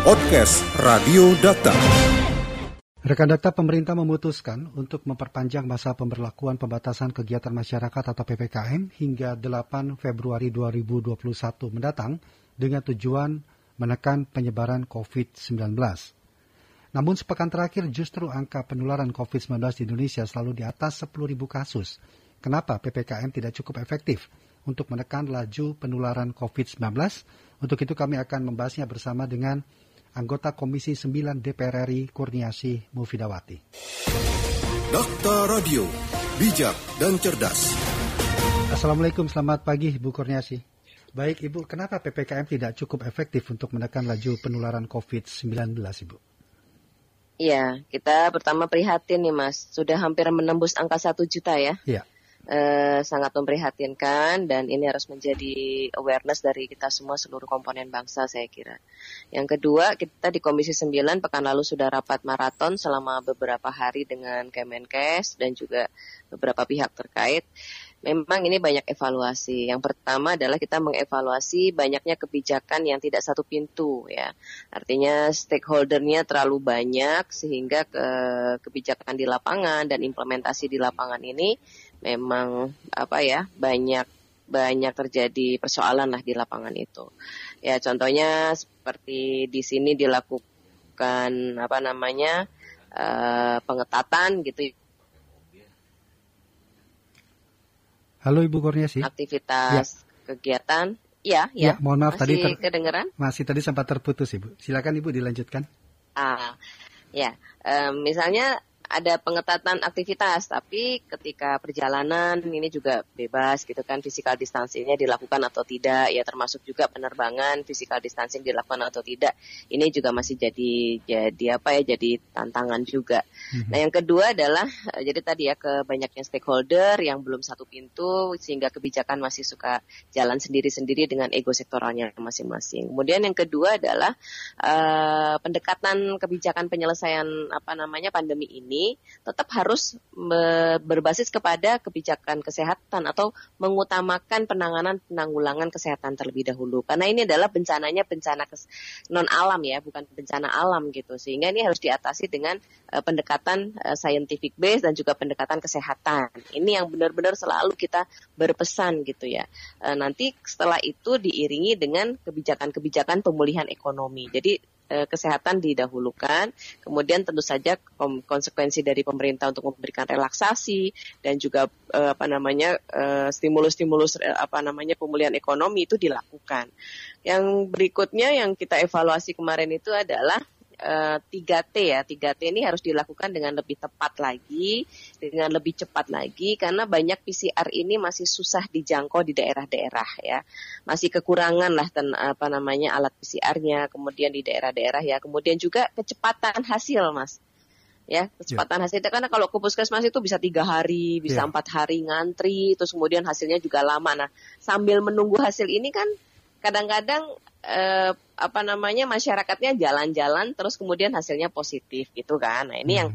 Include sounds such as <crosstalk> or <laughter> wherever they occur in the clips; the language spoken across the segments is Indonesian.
Podcast Radio Data. Rekan Data pemerintah memutuskan untuk memperpanjang masa pemberlakuan pembatasan kegiatan masyarakat atau PPKM hingga 8 Februari 2021 mendatang dengan tujuan menekan penyebaran COVID-19. Namun sepekan terakhir justru angka penularan COVID-19 di Indonesia selalu di atas 10.000 kasus. Kenapa PPKM tidak cukup efektif untuk menekan laju penularan COVID-19? Untuk itu kami akan membahasnya bersama dengan anggota Komisi 9 DPR RI Kurniasi Mufidawati. Dokter Radio, bijak dan cerdas. Assalamualaikum, selamat pagi Bu Kurniasi. Baik Ibu, kenapa PPKM tidak cukup efektif untuk menekan laju penularan COVID-19 Ibu? Iya, kita pertama prihatin nih Mas, sudah hampir menembus angka satu juta ya. Iya eh, sangat memprihatinkan dan ini harus menjadi awareness dari kita semua seluruh komponen bangsa saya kira. Yang kedua, kita di Komisi 9 pekan lalu sudah rapat maraton selama beberapa hari dengan Kemenkes dan juga beberapa pihak terkait. Memang ini banyak evaluasi. Yang pertama adalah kita mengevaluasi banyaknya kebijakan yang tidak satu pintu ya. Artinya stakeholdernya terlalu banyak sehingga ke kebijakan di lapangan dan implementasi di lapangan ini memang apa ya banyak banyak terjadi persoalan lah di lapangan itu. Ya contohnya seperti di sini dilakukan apa namanya uh, pengetatan gitu. Halo Ibu Kurniasi. Aktivitas ya. kegiatan. Ya, ya. ya mohon maaf masih tadi ter kedengeran? Masih tadi sempat terputus Ibu. Silakan Ibu dilanjutkan. Ah, ya. Um, misalnya ada pengetatan aktivitas, tapi ketika perjalanan ini juga bebas gitu kan, physical distancingnya dilakukan atau tidak, ya termasuk juga penerbangan physical distancing dilakukan atau tidak, ini juga masih jadi jadi apa ya, jadi tantangan juga. Mm-hmm. Nah yang kedua adalah eh, jadi tadi ya ke banyaknya stakeholder yang belum satu pintu sehingga kebijakan masih suka jalan sendiri-sendiri dengan ego sektoralnya masing-masing. Kemudian yang kedua adalah uh, pendekatan kebijakan penyelesaian apa namanya pandemi ini tetap harus berbasis kepada kebijakan kesehatan atau mengutamakan penanganan penanggulangan kesehatan terlebih dahulu. Karena ini adalah bencananya bencana non alam ya, bukan bencana alam gitu. Sehingga ini harus diatasi dengan uh, pendekatan uh, scientific base dan juga pendekatan kesehatan. Ini yang benar-benar selalu kita berpesan gitu ya. Uh, nanti setelah itu diiringi dengan kebijakan-kebijakan pemulihan ekonomi. Jadi kesehatan didahulukan. Kemudian tentu saja konsekuensi dari pemerintah untuk memberikan relaksasi dan juga uh, apa namanya uh, stimulus-stimulus apa namanya pemulihan ekonomi itu dilakukan. Yang berikutnya yang kita evaluasi kemarin itu adalah 3T eh, ya. 3T ini harus dilakukan dengan lebih tepat lagi, dengan lebih cepat lagi karena banyak PCR ini masih susah dijangkau di daerah-daerah ya. Masih kekurangan lah ten, apa namanya alat PCR-nya, kemudian di daerah-daerah ya. Kemudian juga kecepatan hasil, Mas ya kecepatan yeah. hasilnya karena kalau ke puskesmas itu bisa tiga hari bisa ya. empat yeah. hari ngantri terus kemudian hasilnya juga lama nah sambil menunggu hasil ini kan kadang-kadang eh, apa namanya masyarakatnya jalan-jalan terus kemudian hasilnya positif gitu kan. Nah, ini hmm. yang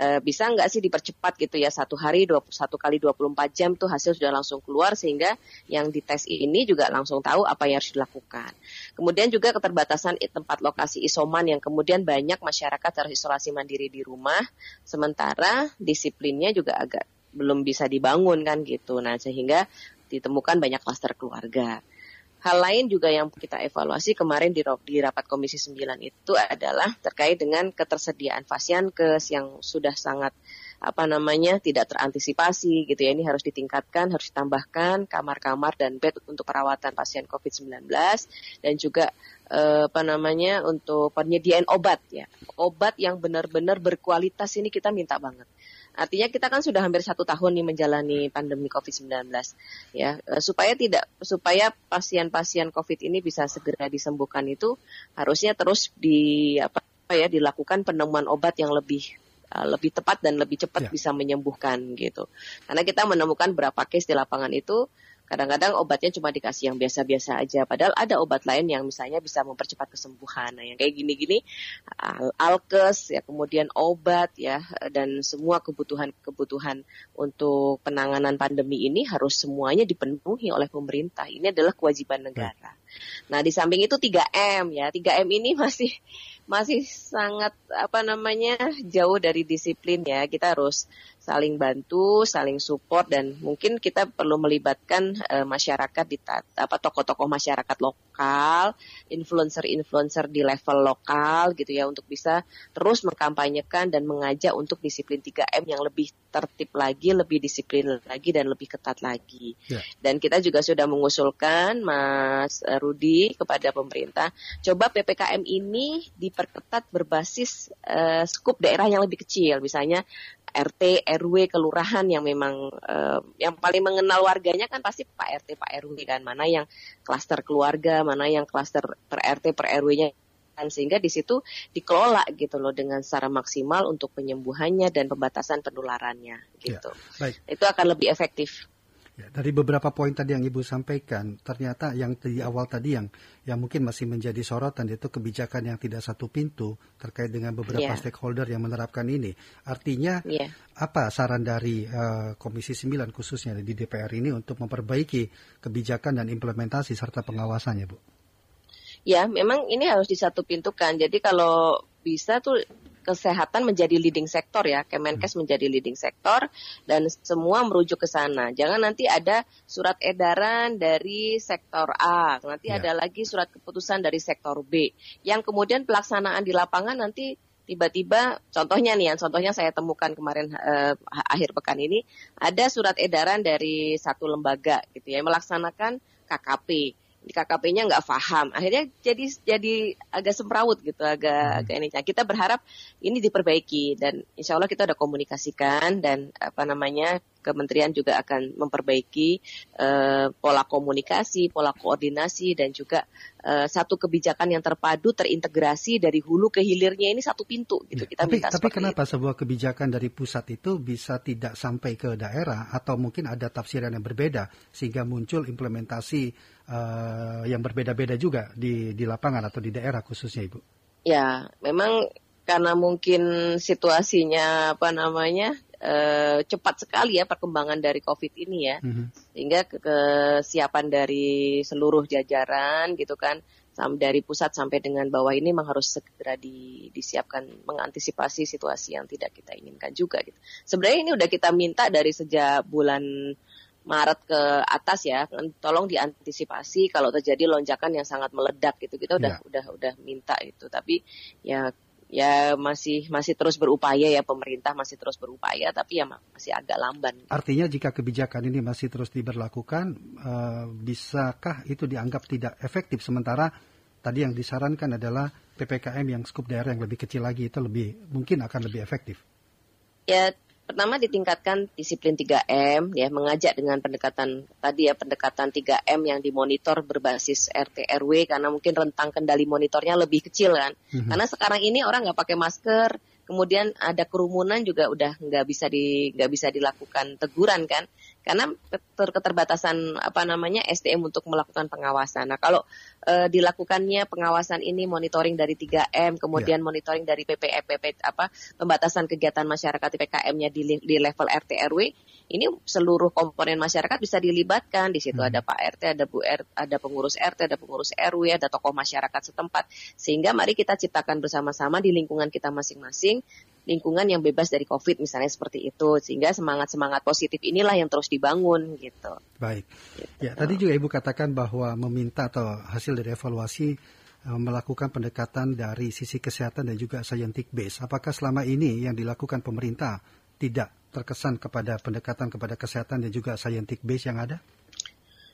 eh, bisa nggak sih dipercepat gitu ya satu hari 21 kali 24 jam tuh hasil sudah langsung keluar sehingga yang dites ini juga langsung tahu apa yang harus dilakukan. Kemudian juga keterbatasan tempat lokasi isoman yang kemudian banyak masyarakat harus isolasi mandiri di rumah sementara disiplinnya juga agak belum bisa dibangun kan gitu. Nah, sehingga ditemukan banyak klaster keluarga. Hal lain juga yang kita evaluasi kemarin di, di rapat Komisi 9 itu adalah terkait dengan ketersediaan fasiankes yang sudah sangat apa namanya tidak terantisipasi gitu ya. Ini harus ditingkatkan harus ditambahkan kamar-kamar dan bed untuk perawatan pasien COVID-19 dan juga eh, apa namanya untuk penyediaan obat ya. Obat yang benar-benar berkualitas ini kita minta banget Artinya kita kan sudah hampir satu tahun nih menjalani pandemi COVID-19 ya e, supaya tidak supaya pasien-pasien COVID ini bisa segera disembuhkan itu harusnya terus di apa ya dilakukan penemuan obat yang lebih e, lebih tepat dan lebih cepat ya. bisa menyembuhkan gitu. Karena kita menemukan berapa case di lapangan itu Kadang-kadang obatnya cuma dikasih yang biasa-biasa aja, padahal ada obat lain yang misalnya bisa mempercepat kesembuhan. Nah, yang kayak gini-gini, alkes, ya kemudian obat, ya dan semua kebutuhan-kebutuhan untuk penanganan pandemi ini harus semuanya dipenuhi oleh pemerintah. Ini adalah kewajiban negara. Nah, di samping itu 3M ya. 3M ini masih masih sangat apa namanya jauh dari disiplin ya. Kita harus saling bantu, saling support dan mungkin kita perlu melibatkan uh, masyarakat di apa tokoh-tokoh masyarakat lokal, influencer-influencer di level lokal gitu ya untuk bisa terus mengkampanyekan dan mengajak untuk disiplin 3M yang lebih tertib lagi, lebih disiplin lagi dan lebih ketat lagi. Ya. Dan kita juga sudah mengusulkan Mas Rudi kepada pemerintah coba PPKM ini diperketat berbasis uh, skup daerah yang lebih kecil misalnya RT, RW, kelurahan yang memang uh, yang paling mengenal warganya kan pasti Pak RT, Pak RW kan. Mana yang klaster keluarga, mana yang klaster per RT, per RW-nya kan sehingga di situ dikelola gitu loh dengan secara maksimal untuk penyembuhannya dan pembatasan penularannya ya, gitu. Ya, baik. Itu akan lebih efektif. Ya, dari beberapa poin tadi yang Ibu sampaikan, ternyata yang di awal tadi yang yang mungkin masih menjadi sorotan itu kebijakan yang tidak satu pintu terkait dengan beberapa yeah. stakeholder yang menerapkan ini. Artinya yeah. apa saran dari uh, Komisi 9 khususnya di DPR ini untuk memperbaiki kebijakan dan implementasi serta pengawasannya, Bu? Ya, memang ini harus disatu pintukan. Jadi kalau bisa tuh kesehatan menjadi leading sektor ya, Kemenkes hmm. menjadi leading sektor dan semua merujuk ke sana. Jangan nanti ada surat edaran dari sektor A, nanti ya. ada lagi surat keputusan dari sektor B, yang kemudian pelaksanaan di lapangan nanti tiba-tiba contohnya nih, yang contohnya saya temukan kemarin eh, akhir pekan ini ada surat edaran dari satu lembaga gitu ya melaksanakan KKP di KKP-nya nggak paham akhirnya jadi jadi agak semrawut gitu agak hmm. agak ini nah, kita berharap ini diperbaiki dan insya Allah kita udah komunikasikan dan apa namanya kementerian juga akan memperbaiki uh, pola komunikasi, pola koordinasi dan juga uh, satu kebijakan yang terpadu terintegrasi dari hulu ke hilirnya ini satu pintu gitu. Ya, kita tapi, minta tapi kenapa itu. sebuah kebijakan dari pusat itu bisa tidak sampai ke daerah atau mungkin ada tafsiran yang berbeda sehingga muncul implementasi uh, yang berbeda-beda juga di di lapangan atau di daerah khususnya Ibu? Ya, memang karena mungkin situasinya apa namanya uh, cepat sekali ya perkembangan dari COVID ini ya, mm-hmm. sehingga ke kesiapan dari seluruh jajaran gitu kan, dari pusat sampai dengan bawah ini memang harus segera di, disiapkan mengantisipasi situasi yang tidak kita inginkan juga gitu. Sebenarnya ini udah kita minta dari sejak bulan Maret ke atas ya, tolong diantisipasi kalau terjadi lonjakan yang sangat meledak gitu. Kita udah yeah. udah udah minta itu, tapi ya ya masih masih terus berupaya ya pemerintah masih terus berupaya tapi ya masih agak lamban. Artinya jika kebijakan ini masih terus diberlakukan uh, bisakah itu dianggap tidak efektif sementara tadi yang disarankan adalah PPKM yang skup daerah yang lebih kecil lagi itu lebih mungkin akan lebih efektif. Ya Pertama ditingkatkan disiplin 3M ya mengajak dengan pendekatan tadi ya pendekatan 3M yang dimonitor berbasis RT RW karena mungkin rentang kendali monitornya lebih kecil kan. Mm-hmm. Karena sekarang ini orang nggak pakai masker, kemudian ada kerumunan juga udah nggak bisa di nggak bisa dilakukan teguran kan karena keterbatasan apa namanya SDM untuk melakukan pengawasan. Nah, kalau e, dilakukannya pengawasan ini monitoring dari 3M, kemudian yeah. monitoring dari PPE, PP, apa pembatasan kegiatan masyarakat PPKM-nya di, di level RT RW, ini seluruh komponen masyarakat bisa dilibatkan. Di situ hmm. ada Pak RT, ada Bu RT, ada pengurus RT, ada pengurus RW, ada tokoh masyarakat setempat. Sehingga mari kita ciptakan bersama-sama di lingkungan kita masing-masing lingkungan yang bebas dari COVID misalnya seperti itu sehingga semangat semangat positif inilah yang terus dibangun gitu. Baik. Gitu. Ya tadi juga ibu katakan bahwa meminta atau hasil dari evaluasi uh, melakukan pendekatan dari sisi kesehatan dan juga scientific base. Apakah selama ini yang dilakukan pemerintah tidak terkesan kepada pendekatan kepada kesehatan dan juga scientific base yang ada?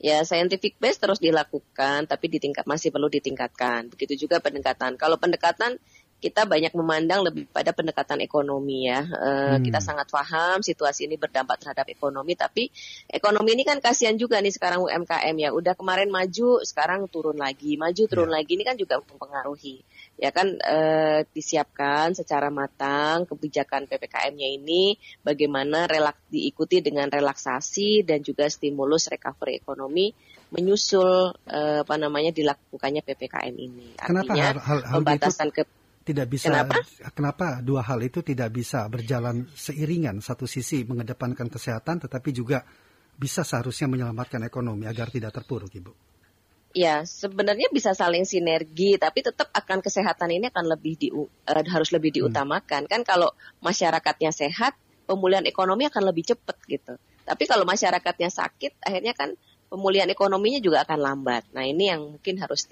Ya, scientific base terus dilakukan, tapi di tingkat masih perlu ditingkatkan. Begitu juga pendekatan. Kalau pendekatan kita banyak memandang lebih pada pendekatan ekonomi ya. Uh, hmm. Kita sangat paham situasi ini berdampak terhadap ekonomi, tapi ekonomi ini kan kasihan juga nih sekarang UMKM ya. Udah kemarin maju, sekarang turun lagi, maju turun ya. lagi ini kan juga mempengaruhi. Ya kan uh, disiapkan secara matang kebijakan ppkm-nya ini, bagaimana relak diikuti dengan relaksasi dan juga stimulus recovery ekonomi menyusul uh, apa namanya dilakukannya ppkm ini. Artinya Kenapa hal, hal, hal pembatasan itu... ke tidak bisa kenapa? kenapa dua hal itu tidak bisa berjalan seiringan satu sisi mengedepankan kesehatan tetapi juga bisa seharusnya menyelamatkan ekonomi agar tidak terpuruk ibu Ya, sebenarnya bisa saling sinergi, tapi tetap akan kesehatan ini akan lebih di, uh, harus lebih hmm. diutamakan. Hmm. Kan kalau masyarakatnya sehat, pemulihan ekonomi akan lebih cepat gitu. Tapi kalau masyarakatnya sakit, akhirnya kan pemulihan ekonominya juga akan lambat. Nah, ini yang mungkin harus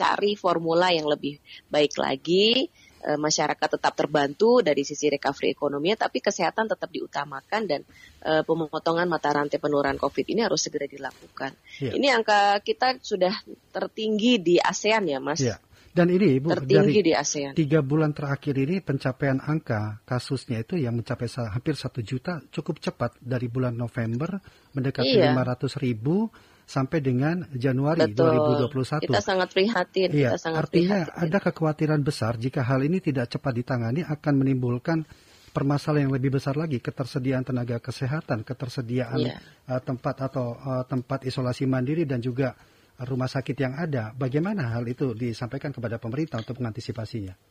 dicari formula yang lebih baik lagi e, masyarakat tetap terbantu dari sisi recovery ekonominya, tapi kesehatan tetap diutamakan dan e, pemotongan mata rantai penularan COVID ini harus segera dilakukan. Ya. Ini angka kita sudah tertinggi di ASEAN ya, Mas. Ya. Dan ini Ibu tertinggi dari di ASEAN. Tiga bulan terakhir ini pencapaian angka kasusnya itu yang mencapai hampir satu juta cukup cepat dari bulan November mendekati iya. 500 ribu sampai dengan Januari Betul. 2021. Kita sangat prihatin. Iya, kita sangat artinya prihatin. ada kekhawatiran besar jika hal ini tidak cepat ditangani akan menimbulkan permasalahan yang lebih besar lagi ketersediaan tenaga kesehatan, ketersediaan yeah. uh, tempat atau uh, tempat isolasi mandiri dan juga rumah sakit yang ada. Bagaimana hal itu disampaikan kepada pemerintah untuk mengantisipasinya?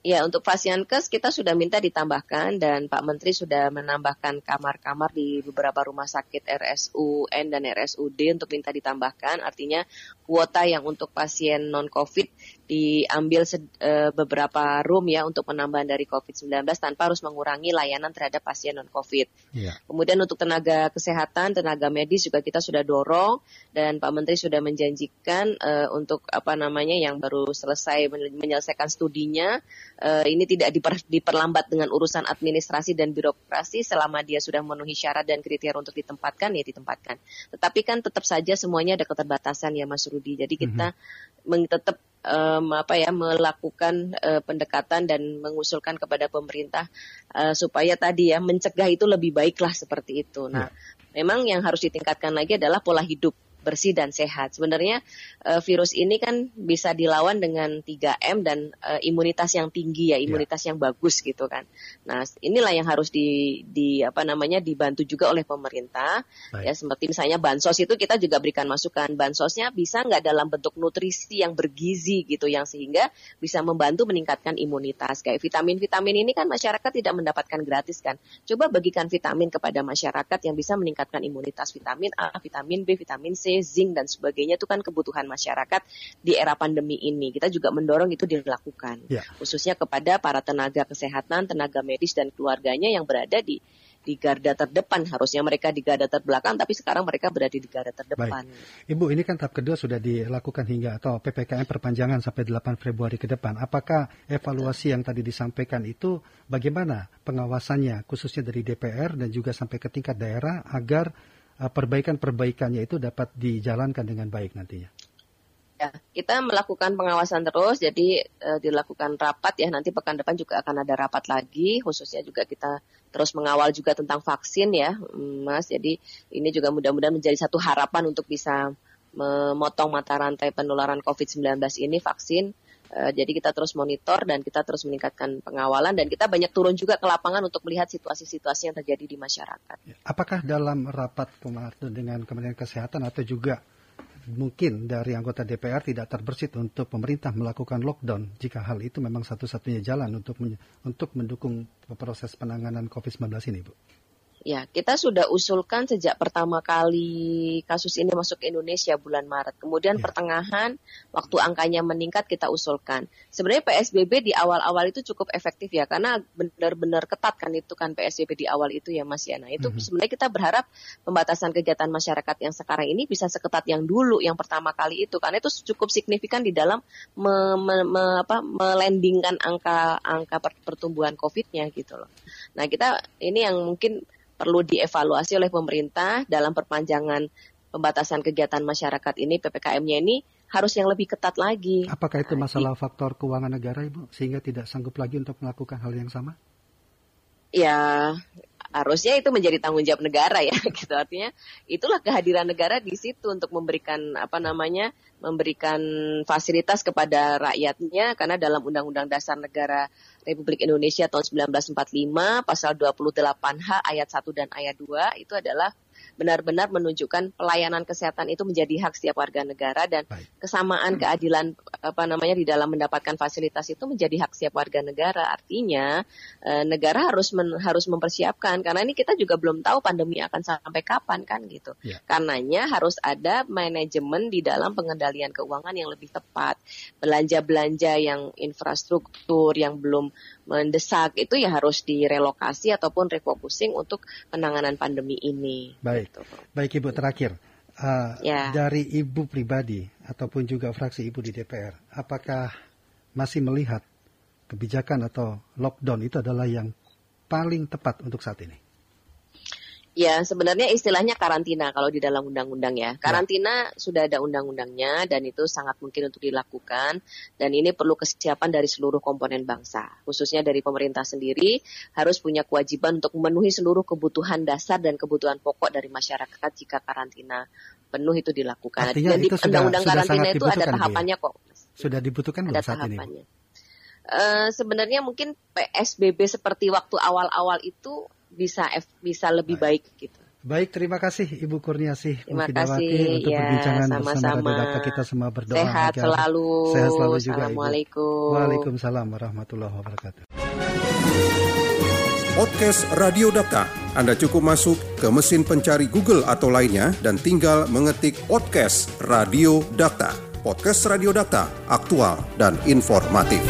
Ya, untuk kes kita sudah minta ditambahkan dan Pak Menteri sudah menambahkan kamar-kamar di beberapa rumah sakit RSUN dan RSUD untuk minta ditambahkan. Artinya kuota yang untuk pasien non-COVID diambil uh, beberapa room ya untuk penambahan dari COVID-19 tanpa harus mengurangi layanan terhadap pasien non-COVID. Yeah. Kemudian untuk tenaga kesehatan, tenaga medis juga kita sudah dorong dan Pak Menteri sudah menjanjikan uh, untuk apa namanya yang baru selesai menyelesaikan studinya uh, ini tidak diper, diperlambat dengan urusan administrasi dan birokrasi selama dia sudah memenuhi syarat dan kriteria untuk ditempatkan ya ditempatkan. Tetapi kan tetap saja semuanya ada keterbatasan ya Mas Rudi. Jadi kita mm -hmm. tetap um, apa ya melakukan uh, pendekatan dan mengusulkan kepada pemerintah uh, supaya tadi ya mencegah itu lebih baiklah seperti itu. Nah, ya. memang yang harus ditingkatkan lagi adalah pola hidup bersih dan sehat. Sebenarnya uh, virus ini kan bisa dilawan dengan 3M dan uh, imunitas yang tinggi ya, imunitas yeah. yang bagus gitu kan. Nah, inilah yang harus di di apa namanya dibantu juga oleh pemerintah. Baik. Ya seperti misalnya bansos itu kita juga berikan masukan. Bansosnya bisa nggak dalam bentuk nutrisi yang bergizi gitu yang sehingga bisa membantu meningkatkan imunitas. Kayak vitamin-vitamin ini kan masyarakat tidak mendapatkan gratis kan. Coba bagikan vitamin kepada masyarakat yang bisa meningkatkan imunitas vitamin A, vitamin B, vitamin C zinc dan sebagainya itu kan kebutuhan masyarakat di era pandemi ini. Kita juga mendorong itu dilakukan, ya. khususnya kepada para tenaga kesehatan, tenaga medis dan keluarganya yang berada di di garda terdepan harusnya mereka di garda terbelakang tapi sekarang mereka berada di garda terdepan. Baik. Ibu ini kan tahap kedua sudah dilakukan hingga atau PPKM perpanjangan sampai 8 Februari ke depan. Apakah evaluasi yang tadi disampaikan itu bagaimana pengawasannya khususnya dari DPR dan juga sampai ke tingkat daerah agar perbaikan-perbaikannya itu dapat dijalankan dengan baik nantinya? Ya, kita melakukan pengawasan terus, jadi e, dilakukan rapat ya. Nanti pekan depan juga akan ada rapat lagi, khususnya juga kita terus mengawal juga tentang vaksin ya, Mas. Jadi ini juga mudah-mudahan menjadi satu harapan untuk bisa memotong mata rantai penularan COVID-19 ini vaksin Uh, jadi kita terus monitor dan kita terus meningkatkan pengawalan dan kita banyak turun juga ke lapangan untuk melihat situasi-situasi yang terjadi di masyarakat. Ya, apakah dalam rapat kemarin dengan Kementerian Kesehatan atau juga mungkin dari anggota DPR tidak terbersit untuk pemerintah melakukan lockdown jika hal itu memang satu-satunya jalan untuk untuk mendukung proses penanganan COVID-19 ini, Bu? Ya, kita sudah usulkan sejak pertama kali kasus ini masuk ke Indonesia bulan Maret. Kemudian ya. pertengahan, waktu angkanya meningkat kita usulkan. Sebenarnya PSBB di awal-awal itu cukup efektif ya, karena benar-benar ketat kan itu kan PSBB di awal itu ya Mas ya. Nah itu mm -hmm. sebenarnya kita berharap pembatasan kegiatan masyarakat yang sekarang ini bisa seketat yang dulu, yang pertama kali itu. Karena itu cukup signifikan di dalam me, me, me, apa, melandingkan angka angka pertumbuhan COVID-nya gitu loh. Nah kita ini yang mungkin perlu dievaluasi oleh pemerintah dalam perpanjangan pembatasan kegiatan masyarakat ini PPKM-nya ini harus yang lebih ketat lagi. Apakah itu nah, masalah faktor keuangan negara Ibu sehingga tidak sanggup lagi untuk melakukan hal yang sama? Ya, harusnya itu menjadi tanggung jawab negara ya <laughs> gitu artinya itulah kehadiran negara di situ untuk memberikan apa namanya memberikan fasilitas kepada rakyatnya karena dalam Undang-Undang Dasar Negara Republik Indonesia tahun 1945 pasal 28H ayat 1 dan ayat 2 itu adalah benar-benar menunjukkan pelayanan kesehatan itu menjadi hak setiap warga negara dan Baik. kesamaan hmm. keadilan apa namanya di dalam mendapatkan fasilitas itu menjadi hak setiap warga negara. Artinya eh, negara harus men, harus mempersiapkan karena ini kita juga belum tahu pandemi akan sampai kapan kan gitu. Yeah. Karenanya harus ada manajemen di dalam pengendalian keuangan yang lebih tepat. Belanja-belanja yang infrastruktur yang belum mendesak itu ya harus direlokasi ataupun refocusing untuk penanganan pandemi ini. Baik, gitu. baik Ibu terakhir uh, ya. dari Ibu pribadi ataupun juga fraksi Ibu di DPR, apakah masih melihat kebijakan atau lockdown itu adalah yang paling tepat untuk saat ini? Ya, sebenarnya istilahnya karantina kalau di dalam undang-undang ya. ya. Karantina ya. sudah ada undang-undangnya dan itu sangat mungkin untuk dilakukan dan ini perlu kesiapan dari seluruh komponen bangsa. Khususnya dari pemerintah sendiri harus punya kewajiban untuk memenuhi seluruh kebutuhan dasar dan kebutuhan pokok dari masyarakat jika karantina penuh itu dilakukan. Artinya dan di undang-undang karantina itu ada tahapannya kok. Sudah dibutuhkan ada saat tahapannya. ini? Uh, sebenarnya mungkin PSBB seperti waktu awal-awal itu bisa bisa lebih baik, baik gitu. Baik, terima kasih Ibu Kurniasih Terima kasih untuk ya, perbincangan sama-sama. bersama kita semua berdoa sehat agar selalu. Sehat selalu juga Assalamualaikum. Ibu. Waalaikumsalam warahmatullahi wabarakatuh. Podcast Radio Data. Anda cukup masuk ke mesin pencari Google atau lainnya dan tinggal mengetik podcast Radio Data. Podcast Radio Data, aktual dan informatif.